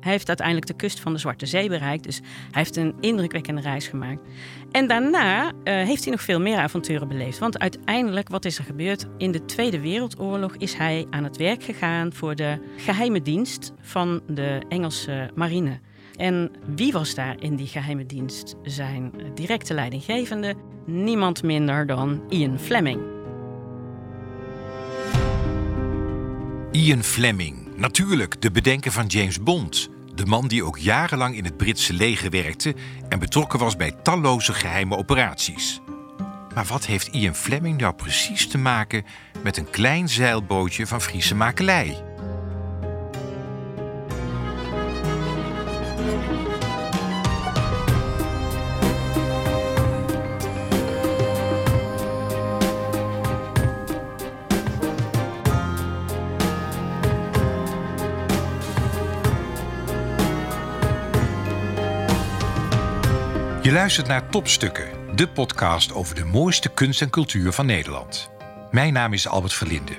Hij heeft uiteindelijk de kust van de Zwarte Zee bereikt. Dus hij heeft een indrukwekkende reis gemaakt. En daarna uh, heeft hij nog veel meer avonturen beleefd. Want uiteindelijk, wat is er gebeurd? In de Tweede Wereldoorlog is hij aan het werk gegaan voor de geheime dienst van de Engelse marine. En wie was daar in die geheime dienst? Zijn directe leidinggevende? Niemand minder dan Ian Fleming. Ian Fleming, natuurlijk de bedenker van James Bond. De man die ook jarenlang in het Britse leger werkte en betrokken was bij talloze geheime operaties. Maar wat heeft Ian Fleming nou precies te maken met een klein zeilbootje van Friese makelij? Je luistert naar Topstukken, de podcast over de mooiste kunst en cultuur van Nederland. Mijn naam is Albert Verlinde.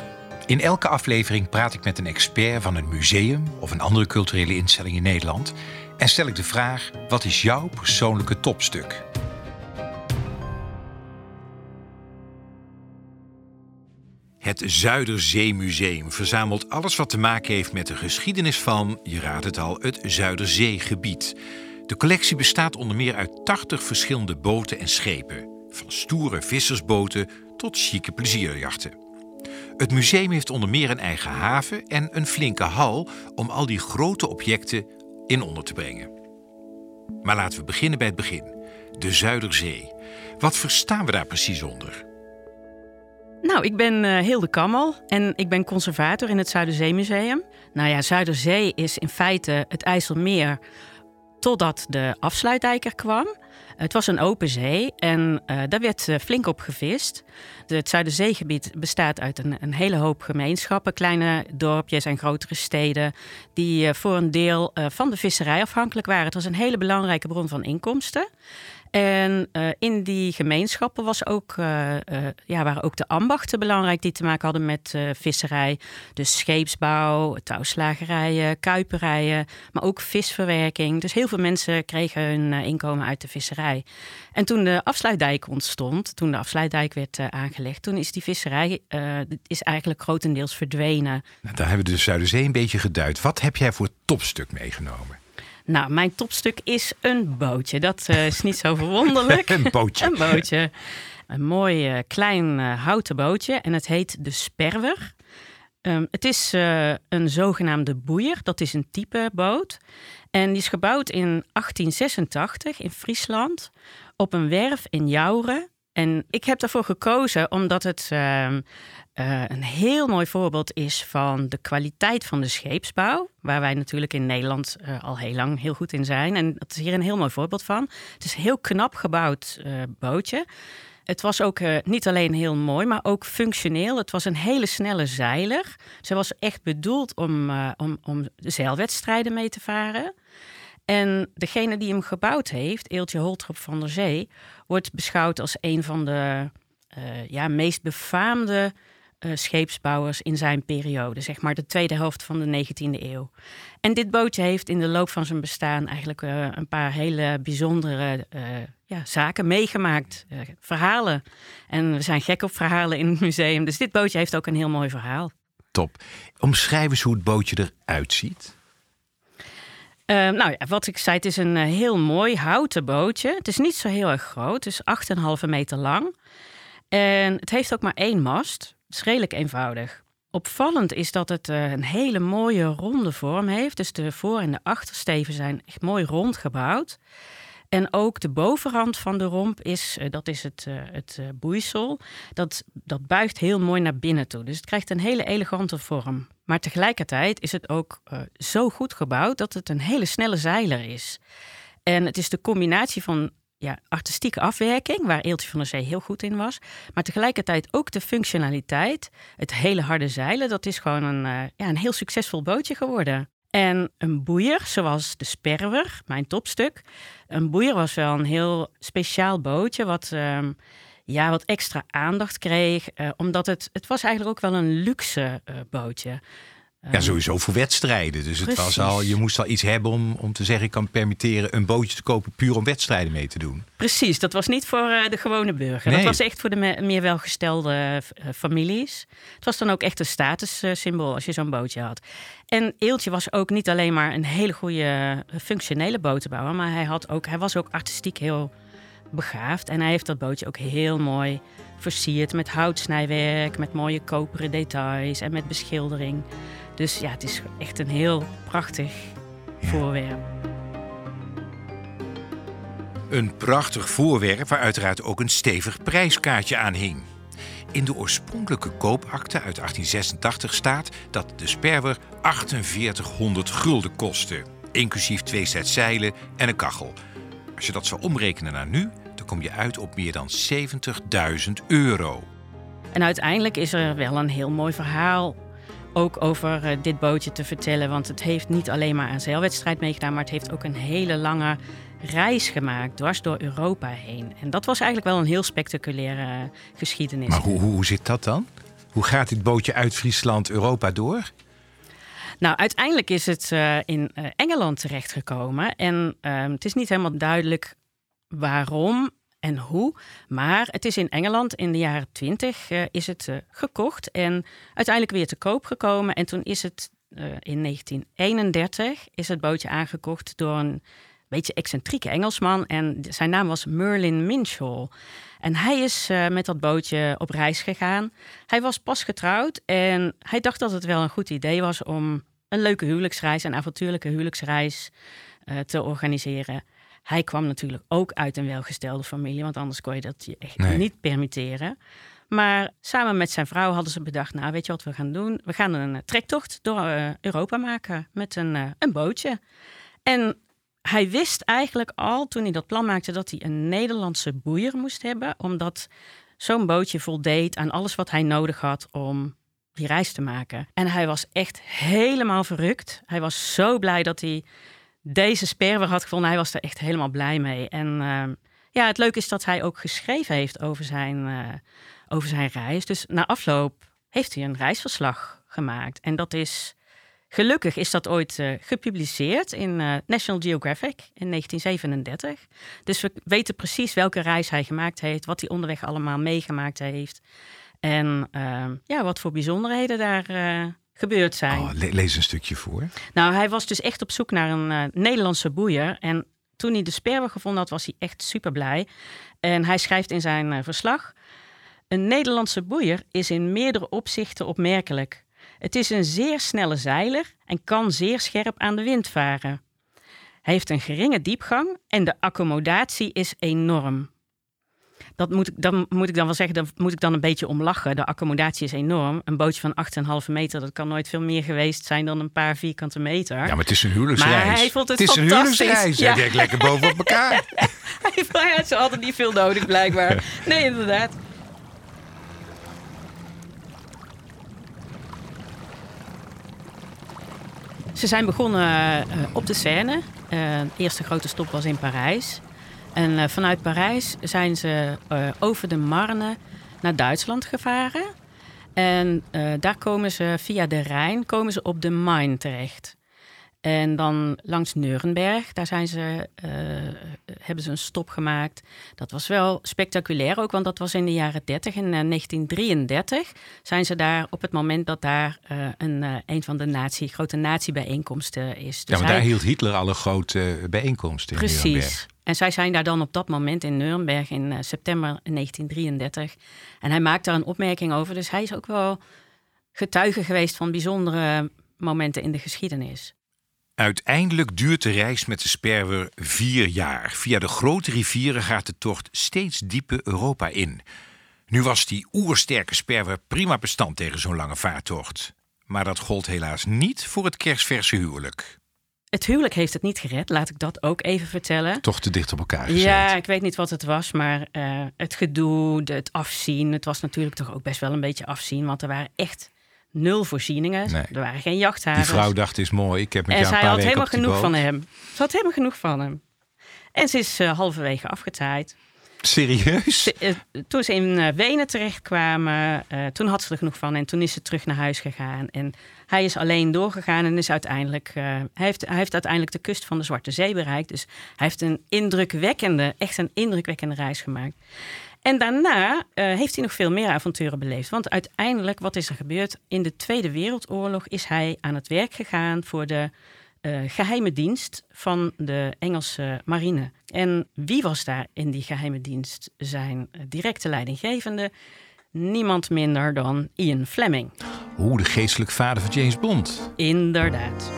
In elke aflevering praat ik met een expert van een museum of een andere culturele instelling in Nederland en stel ik de vraag: wat is jouw persoonlijke topstuk? Het Zuiderzeemuseum verzamelt alles wat te maken heeft met de geschiedenis van, je raadt het al, het Zuiderzeegebied. De collectie bestaat onder meer uit 80 verschillende boten en schepen, van stoere vissersboten tot chique plezierjachten. Het museum heeft onder meer een eigen haven en een flinke hal om al die grote objecten in onder te brengen. Maar laten we beginnen bij het begin. De Zuiderzee. Wat verstaan we daar precies onder? Nou, ik ben uh, Hilde Kammel en ik ben conservator in het Zuiderzeemuseum. Nou ja, Zuiderzee is in feite het IJsselmeer totdat de afsluitdijk er kwam. Het was een open zee en uh, daar werd uh, flink op gevist. Het Zuiderzeegebied bestaat uit een, een, hele hoop gemeenschappen, kleine dorpjes en grotere steden, die uh, voor een deel van de visserij afhankelijk waren. Het was een hele belangrijke bron van inkomsten. En in die gemeenschappen was ook, ja, waren ook de ambachten belangrijk die te maken hadden met visserij. Dus scheepsbouw, touwslagerijen, kuiperijen, maar ook visverwerking. Dus heel veel mensen kregen hun inkomen uit de visserij. En toen de afsluitdijk ontstond, toen de afsluitdijk werd aangelegd, toen is die visserij is eigenlijk grotendeels verdwenen. Nou, daar hebben we de Zuiderzee een beetje geduid. Wat heb jij voor topstuk meegenomen? Nou, mijn topstuk is een bootje. Dat uh, is niet zo verwonderlijk. een bootje. een bootje. Een mooi klein houten bootje en het heet de Sperwer. Um, het is een zogenaamde boeier. Dat is een type boot. En die is gebouwd in 1886 in Friesland op een werf in Jouren. En ik heb daarvoor gekozen omdat het uh, uh, een heel mooi voorbeeld is van de kwaliteit van de scheepsbouw. Waar wij natuurlijk in Nederland uh, al heel lang heel goed in zijn. En dat is hier een heel mooi voorbeeld van. Het is een heel knap gebouwd bootje. Het was ook niet alleen heel mooi, maar ook functioneel. Het was een hele snelle zeiler. Ze was echt bedoeld om, om, om zeilwedstrijden mee te varen. En degene die hem gebouwd heeft, Eeltje Holtrop van der Zee, wordt beschouwd als een van de uh, ja, meest befaamde uh, scheepsbouwers in zijn periode, zeg maar de tweede helft van de 19e eeuw. En dit bootje heeft in de loop van zijn bestaan eigenlijk uh, een paar hele bijzondere ja, zaken meegemaakt, verhalen. En we zijn gek op verhalen in het museum, dus dit bootje heeft ook een heel mooi verhaal. Top. Omschrijf eens hoe het bootje eruit ziet. Uh, nou ja, wat ik zei, het is een uh, heel mooi houten bootje. Het is niet zo heel erg groot, het is 8,5 meter lang. En het heeft ook maar één mast. Het is redelijk eenvoudig. Opvallend is dat het uh, een hele mooie ronde vorm heeft. Dus de voor- en de achtersteven zijn echt mooi rond gebouwd. En ook de bovenrand van de romp is, dat is het, het boeisel, dat, dat buigt heel mooi naar binnen toe. Dus het krijgt een hele elegante vorm. Maar tegelijkertijd is het ook zo goed gebouwd dat het een hele snelle zeiler is. En het is de combinatie van ja, artistieke afwerking, waar Eeltje van der Zee heel goed in was. Maar tegelijkertijd ook de functionaliteit, het hele harde zeilen. Dat is gewoon een, uh, ja, een heel succesvol bootje geworden. En een boeier, zoals de Sperwer, mijn topstuk. Een boeier was wel een heel speciaal bootje, wat... Uh, ja, wat extra aandacht kreeg. Uh, omdat het, het was eigenlijk ook wel een luxe uh, bootje. Ja, sowieso voor wedstrijden. Dus het was al, je moest al iets hebben om, om te zeggen: ik kan permitteren een bootje te kopen puur om wedstrijden mee te doen. Precies, dat was niet voor uh, de gewone burger. Dat was echt voor de meer welgestelde uh, families. Het was dan ook echt een statussymbool als je zo'n bootje had. En Eeltje was ook niet alleen maar een hele goede functionele botenbouwer, maar hij, had ook, hij was ook artistiek heel begaafd. En hij heeft dat bootje ook heel mooi versierd met houtsnijwerk, met mooie koperen details en met beschildering. Dus ja, het is echt een heel prachtig voorwerp. Een prachtig voorwerp waar uiteraard ook een stevig prijskaartje aan hing. In de oorspronkelijke koopakte uit 1886 staat dat de sperwer 4800 gulden kostte, inclusief twee set zeilen en een kachel. Als je dat zou omrekenen naar nu, dan kom je uit op meer dan 70.000 euro. En uiteindelijk is er wel een heel mooi verhaal ook over uh, dit bootje te vertellen. Want het heeft niet alleen maar een zeilwedstrijd meegedaan, maar het heeft ook een hele lange reis gemaakt, dwars door Europa heen. En dat was eigenlijk wel een heel spectaculaire uh, geschiedenis. Maar hoe, hoe zit dat dan? Hoe gaat dit bootje uit Friesland Europa door? Nou, uiteindelijk is het uh, in Engeland terechtgekomen. En ehm, het is niet helemaal duidelijk waarom en hoe. Maar het is in Engeland in de jaren 20 uh, is het uh, gekocht en uiteindelijk weer te koop gekomen. En toen is het uh, in 1931 is het bootje aangekocht door een beetje excentrieke Engelsman. En zijn naam was Merlin Minshall. En hij is met dat bootje op reis gegaan. Hij was pas getrouwd en hij dacht dat het wel een goed idee was om een leuke huwelijksreis, een avontuurlijke huwelijksreis te organiseren. Hij kwam natuurlijk ook uit een welgestelde familie, want anders kon je dat je echt niet permitteren. Maar samen met zijn vrouw hadden ze bedacht, nou weet je wat we gaan doen? We gaan een trektocht door uh, Europa maken met een, uh, een bootje. En hij wist eigenlijk al toen hij dat plan maakte dat hij een Nederlandse boeier moest hebben, omdat zo'n bootje voldeed aan alles wat hij nodig had om die reis te maken. En hij was echt helemaal verrukt. Hij was zo blij dat hij deze sperwer had gevonden. Hij was er echt helemaal blij mee. En ehm, ja, het leuke is dat hij ook geschreven heeft over zijn, uh, over zijn reis. Dus na afloop heeft hij een reisverslag gemaakt. En dat is, gelukkig is dat ooit uh, gepubliceerd in uh, National Geographic in 1937. Dus we weten precies welke reis hij gemaakt heeft, wat hij onderweg allemaal meegemaakt heeft. En ehm, ja, wat voor bijzonderheden daar gebeurd zijn. Oh, lees een stukje voor. Nou, hij was dus echt op zoek naar een uh, Nederlandse boeier. En toen hij de sperwer gevonden had, was hij echt super blij. En hij schrijft in zijn uh, verslag: Een Nederlandse boeier is in meerdere opzichten opmerkelijk. Het is een zeer snelle zeiler en kan zeer scherp aan de wind varen. Hij heeft een geringe diepgang en de accommodatie is enorm dat moet ik, dan moet ik dan wel zeggen, daar moet ik dan een beetje om lachen. De accommodatie is enorm. Een bootje van 8,5 meter, dat kan nooit veel meer geweest zijn dan een paar vierkante meter. Ja, maar het is een huwelijksreis. Maar hij vond het, het is een huwelijksreis. Ja. Hij lekker boven op elkaar. hij had ze altijd niet veel nodig, blijkbaar. Nee, inderdaad. Ze zijn begonnen uh, op de Seine. Uh, de eerste grote stop was in Parijs. En uh, vanuit Parijs zijn ze uh, over de Marne naar Duitsland gevaren. En uh, daar komen ze via de Rijn komen ze op de Main terecht. En dan langs Nuremberg, daar zijn ze, hebben ze een stop gemaakt. Dat was wel spectaculair ook, want dat was in de jaren 30. In 1933 zijn ze daar op het moment dat daar een, een van de nazi, grote nazi-bijeenkomsten is. Dus ja, maar daar hield Hitler alle grote bijeenkomsten in Precies. Nuremberg. En zij zijn daar dan op dat moment in Nuremberg in uh, september 1933. En hij maakt daar een opmerking over. Dus hij is ook wel getuige geweest van bijzondere momenten in de geschiedenis. Uiteindelijk duurt de reis met de sperwer vier jaar. Via de grote rivieren gaat de tocht steeds dieper Europa in. Nu was die oersterke sperwer prima bestand tegen zo'n lange vaartocht. Maar dat gold helaas niet voor het kerstverse huwelijk. Het huwelijk heeft het niet gered, laat ik dat ook even vertellen. Toch te dicht op elkaar gezet. Ja, ik weet niet wat het was, maar uh, het gedoe, het afzien. Het was natuurlijk toch ook best wel een beetje afzien, want er waren echt nul voorzieningen. Nee. Er waren geen jachthavens. Die vrouw dacht, is mooi, ik heb met en jou een paar had helemaal genoeg boot. van hem. Ze had helemaal genoeg van hem. En ze is uh, halverwege afgetaaid. Serieus? toen ze in Wenen terechtkwamen, toen had ze er genoeg van en toen is ze terug naar huis gegaan. En hij is alleen doorgegaan en is uiteindelijk, hij, heeft, hij heeft uiteindelijk de kust van de Zwarte Zee bereikt. Dus hij heeft een indrukwekkende, echt een indrukwekkende reis gemaakt. En daarna heeft hij nog veel meer avonturen beleefd. Want uiteindelijk, wat is er gebeurd? In de Tweede Wereldoorlog is hij aan het werk gegaan voor de uh, geheime dienst van de Engelse marine. En wie was daar in die geheime dienst? Zijn directe leidinggevende? Niemand minder dan Ian Fleming. Hoe de geestelijk vader van James Bond. Inderdaad.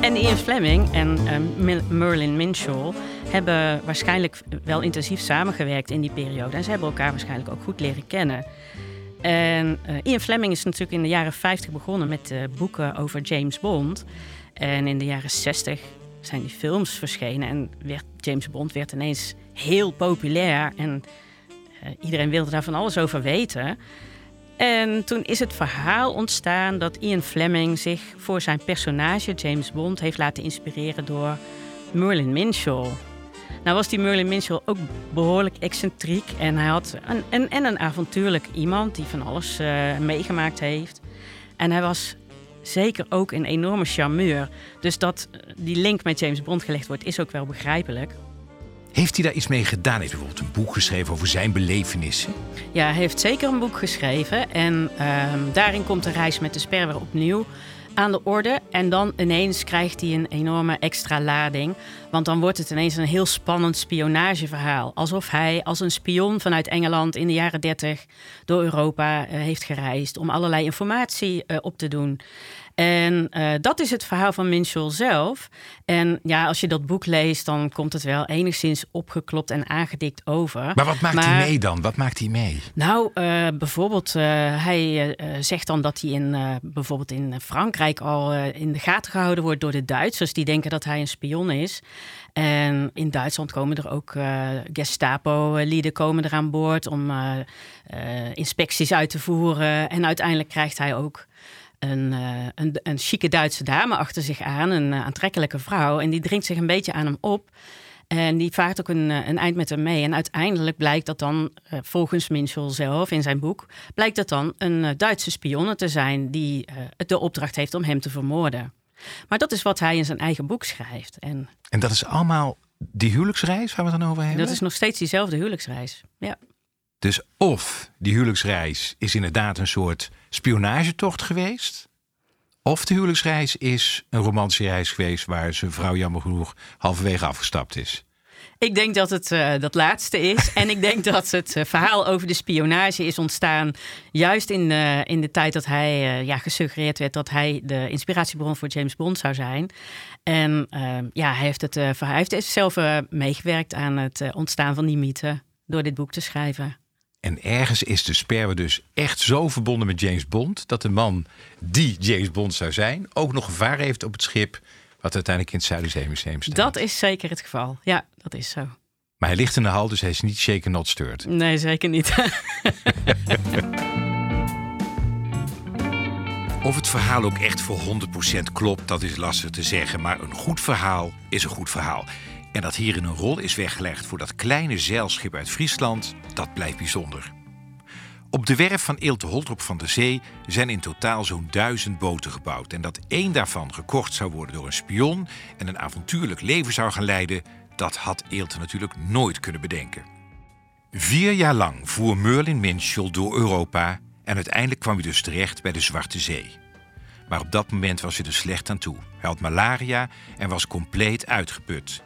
En Ian Fleming en uh, Merlin Minshaw hebben waarschijnlijk wel intensief samengewerkt in die periode. En ze hebben elkaar waarschijnlijk ook goed leren kennen. En uh, Ian Fleming is natuurlijk in de jaren 50 begonnen met uh, boeken over James Bond. En in de jaren 60 zijn die films verschenen en werd, James Bond werd ineens heel populair. En uh, iedereen wilde daar van alles over weten. En toen is het verhaal ontstaan dat Ian Fleming zich voor zijn personage James Bond heeft laten inspireren door Merlin Minshaw. Nou was die Merlin Minshaw ook behoorlijk excentriek. En hij had een, een, en een avontuurlijk iemand die van alles uh, meegemaakt heeft. En hij was zeker ook een enorme charmeur. Dus dat eh, die link met James Bond gelegd wordt, is ook wel begrijpelijk. Heeft hij daar iets mee gedaan? Heeft hij bijvoorbeeld een boek geschreven over zijn belevenissen? Ja, hij heeft zeker een boek geschreven. En uh, daarin komt de reis met de sperwer opnieuw aan de orde. En dan ineens krijgt hij een enorme extra lading. Want dan wordt het ineens een heel spannend spionageverhaal. Alsof hij als een spion vanuit Engeland in de jaren 30 door Europa uh, heeft gereisd om allerlei informatie uh, op te doen. En uh, dat is het verhaal van Minchel zelf. En ja, als je dat boek leest, dan komt het wel enigszins opgeklopt en aangedikt over. Maar wat maakt maar, hij mee dan? Wat maakt hij mee? Nou, uh, bijvoorbeeld, uh, hij zegt dan dat hij in, bijvoorbeeld in Frankrijk al in de gaten gehouden wordt door de Duitsers. Die denken dat hij een spion is. En in Duitsland komen er ook Gestapo-lieden komen er aan boord om inspecties uit te voeren. En uiteindelijk krijgt hij ook een, uh, een, een chique Duitse dame achter zich aan, een uh, aantrekkelijke vrouw. En die dringt zich een beetje aan hem op. En die vaart ook een, eh, een eind met hem mee. En uiteindelijk blijkt dat dan, volgens Minchel zelf in zijn boek, blijkt dat dan een Duitse spionne te zijn die de opdracht heeft om hem te vermoorden. Maar dat is wat hij in zijn eigen boek schrijft. En, en dat is allemaal die huwelijksreis waar we het dan over hebben? Dat is nog steeds diezelfde huwelijksreis, ja. Dus of die huwelijksreis is inderdaad een soort spionagetocht geweest. Of de huwelijksreis is een romantische reis geweest waar zijn vrouw jammer genoeg halverwege afgestapt is. Ik denk dat het uh, dat laatste is. en ik denk dat het uh, verhaal over de spionage is ontstaan. juist in, uh, in de tijd dat hij ja, gesuggereerd werd dat hij de inspiratiebron voor James Bond zou zijn. En ja, hij heeft, het, hij heeft zelf meegewerkt aan het ontstaan van die mythe door dit boek te schrijven. En ergens is de Sperwer dus echt zo verbonden met James Bond... dat de man die James Bond zou zijn... ook nog gevaar heeft op het schip... wat uiteindelijk in het Zuiderzeemuseum staat. Dat is zeker het geval. Ja, dat is zo. Maar hij ligt in de hal, dus hij is niet shaken not stirred. Nee, zeker niet. of het verhaal ook echt voor 100% klopt, dat is lastig te zeggen. Maar een goed verhaal is een goed verhaal. En dat hierin een rol is weggelegd voor dat kleine zeilschip uit Friesland, dat blijft bijzonder. Op de werf van Eelte Holtrop van de Zee zijn in totaal zo'n duizend boten gebouwd. En dat één daarvan gekocht zou worden door een spion en een avontuurlijk leven zou gaan leiden, dat had Eelte natuurlijk nooit kunnen bedenken. Vier jaar lang voer Merlin Minchel door Europa en uiteindelijk kwam hij dus terecht bij de Zwarte Zee. Maar op dat moment was hij er slecht aan toe. Hij had malaria en was compleet uitgeput.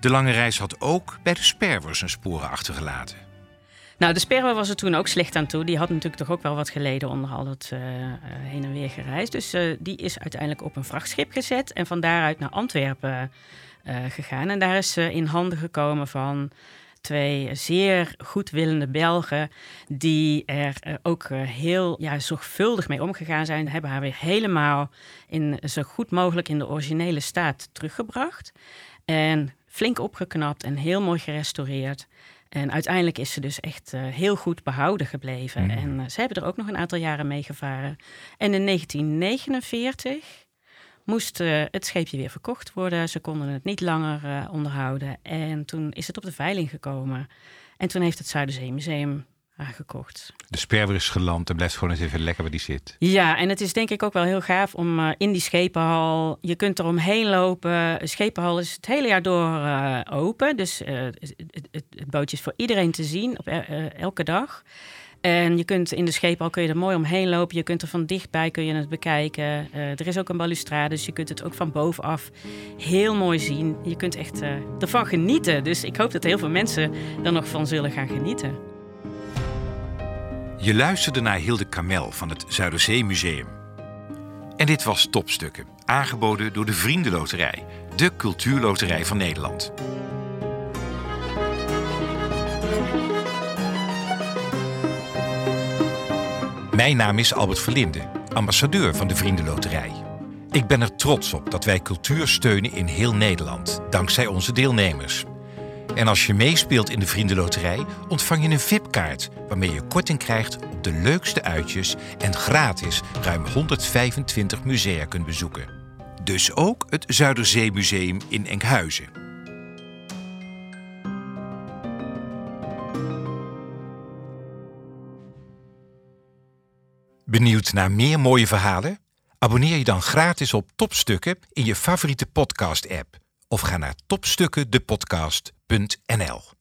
De lange reis had ook bij de sperwer zijn sporen achtergelaten. Nou, de sperwer was er toen ook slecht aan toe. Die had natuurlijk toch ook wel wat geleden onder al dat uh, heen en weer gereisd. Dus uh, die is uiteindelijk op een vrachtschip gezet en van daaruit naar Antwerpen gegaan. En daar is ze in handen gekomen van twee zeer goedwillende Belgen die er ook heel ja, zorgvuldig mee omgegaan zijn. Hebben haar weer helemaal in, zo goed mogelijk in de originele staat teruggebracht. En flink opgeknapt en heel mooi gerestaureerd. En uiteindelijk is ze dus echt eh, heel goed behouden gebleven. Mhm. En eh, ze hebben er ook nog een aantal jaren mee gevaren. En in 1949 moest eh, het scheepje weer verkocht worden. Ze konden het niet langer onderhouden. En toen is het op de veiling gekomen. En toen heeft het Zuiderzeemuseum haar gekocht. De sperwer is geland en blijft gewoon eens even lekker waar die zit. Ja, en het is denk ik ook wel heel gaaf om eh, in die schepenhal... Je kunt er omheen lopen. De schepenhal is het hele jaar door eh, open. Dus eh, het, het, het bootje is voor iedereen te zien op el- elke dag. En je kunt in de schepenhal kun je er mooi omheen lopen. Je kunt er van dichtbij kun je het bekijken. Er is ook een balustrade, dus je kunt het ook van bovenaf heel mooi zien. Je kunt echt ervan genieten. Dus ik hoop dat heel veel mensen er nog van zullen gaan genieten. Je luisterde naar Hilde Kamel van het Zuiderzeemuseum. En dit was Topstukken, aangeboden door de Vriendenloterij, de cultuurloterij van Nederland. Mijn naam is Albert Verlinde, ambassadeur van de Vriendenloterij. Ik ben er trots op dat wij cultuur steunen in heel Nederland, dankzij onze deelnemers. En als je meespeelt in de Vriendenloterij, ontvang je een VIP-kaart waarmee je korting krijgt op de leukste uitjes en gratis ruim 125 musea kunt bezoeken. Dus ook het Zuiderzeemuseum in Enkhuizen. Benieuwd naar meer mooie verhalen? Abonneer je dan gratis op Topstukken in je favoriete podcast-app of ga naar topstukkendepodcast.nl.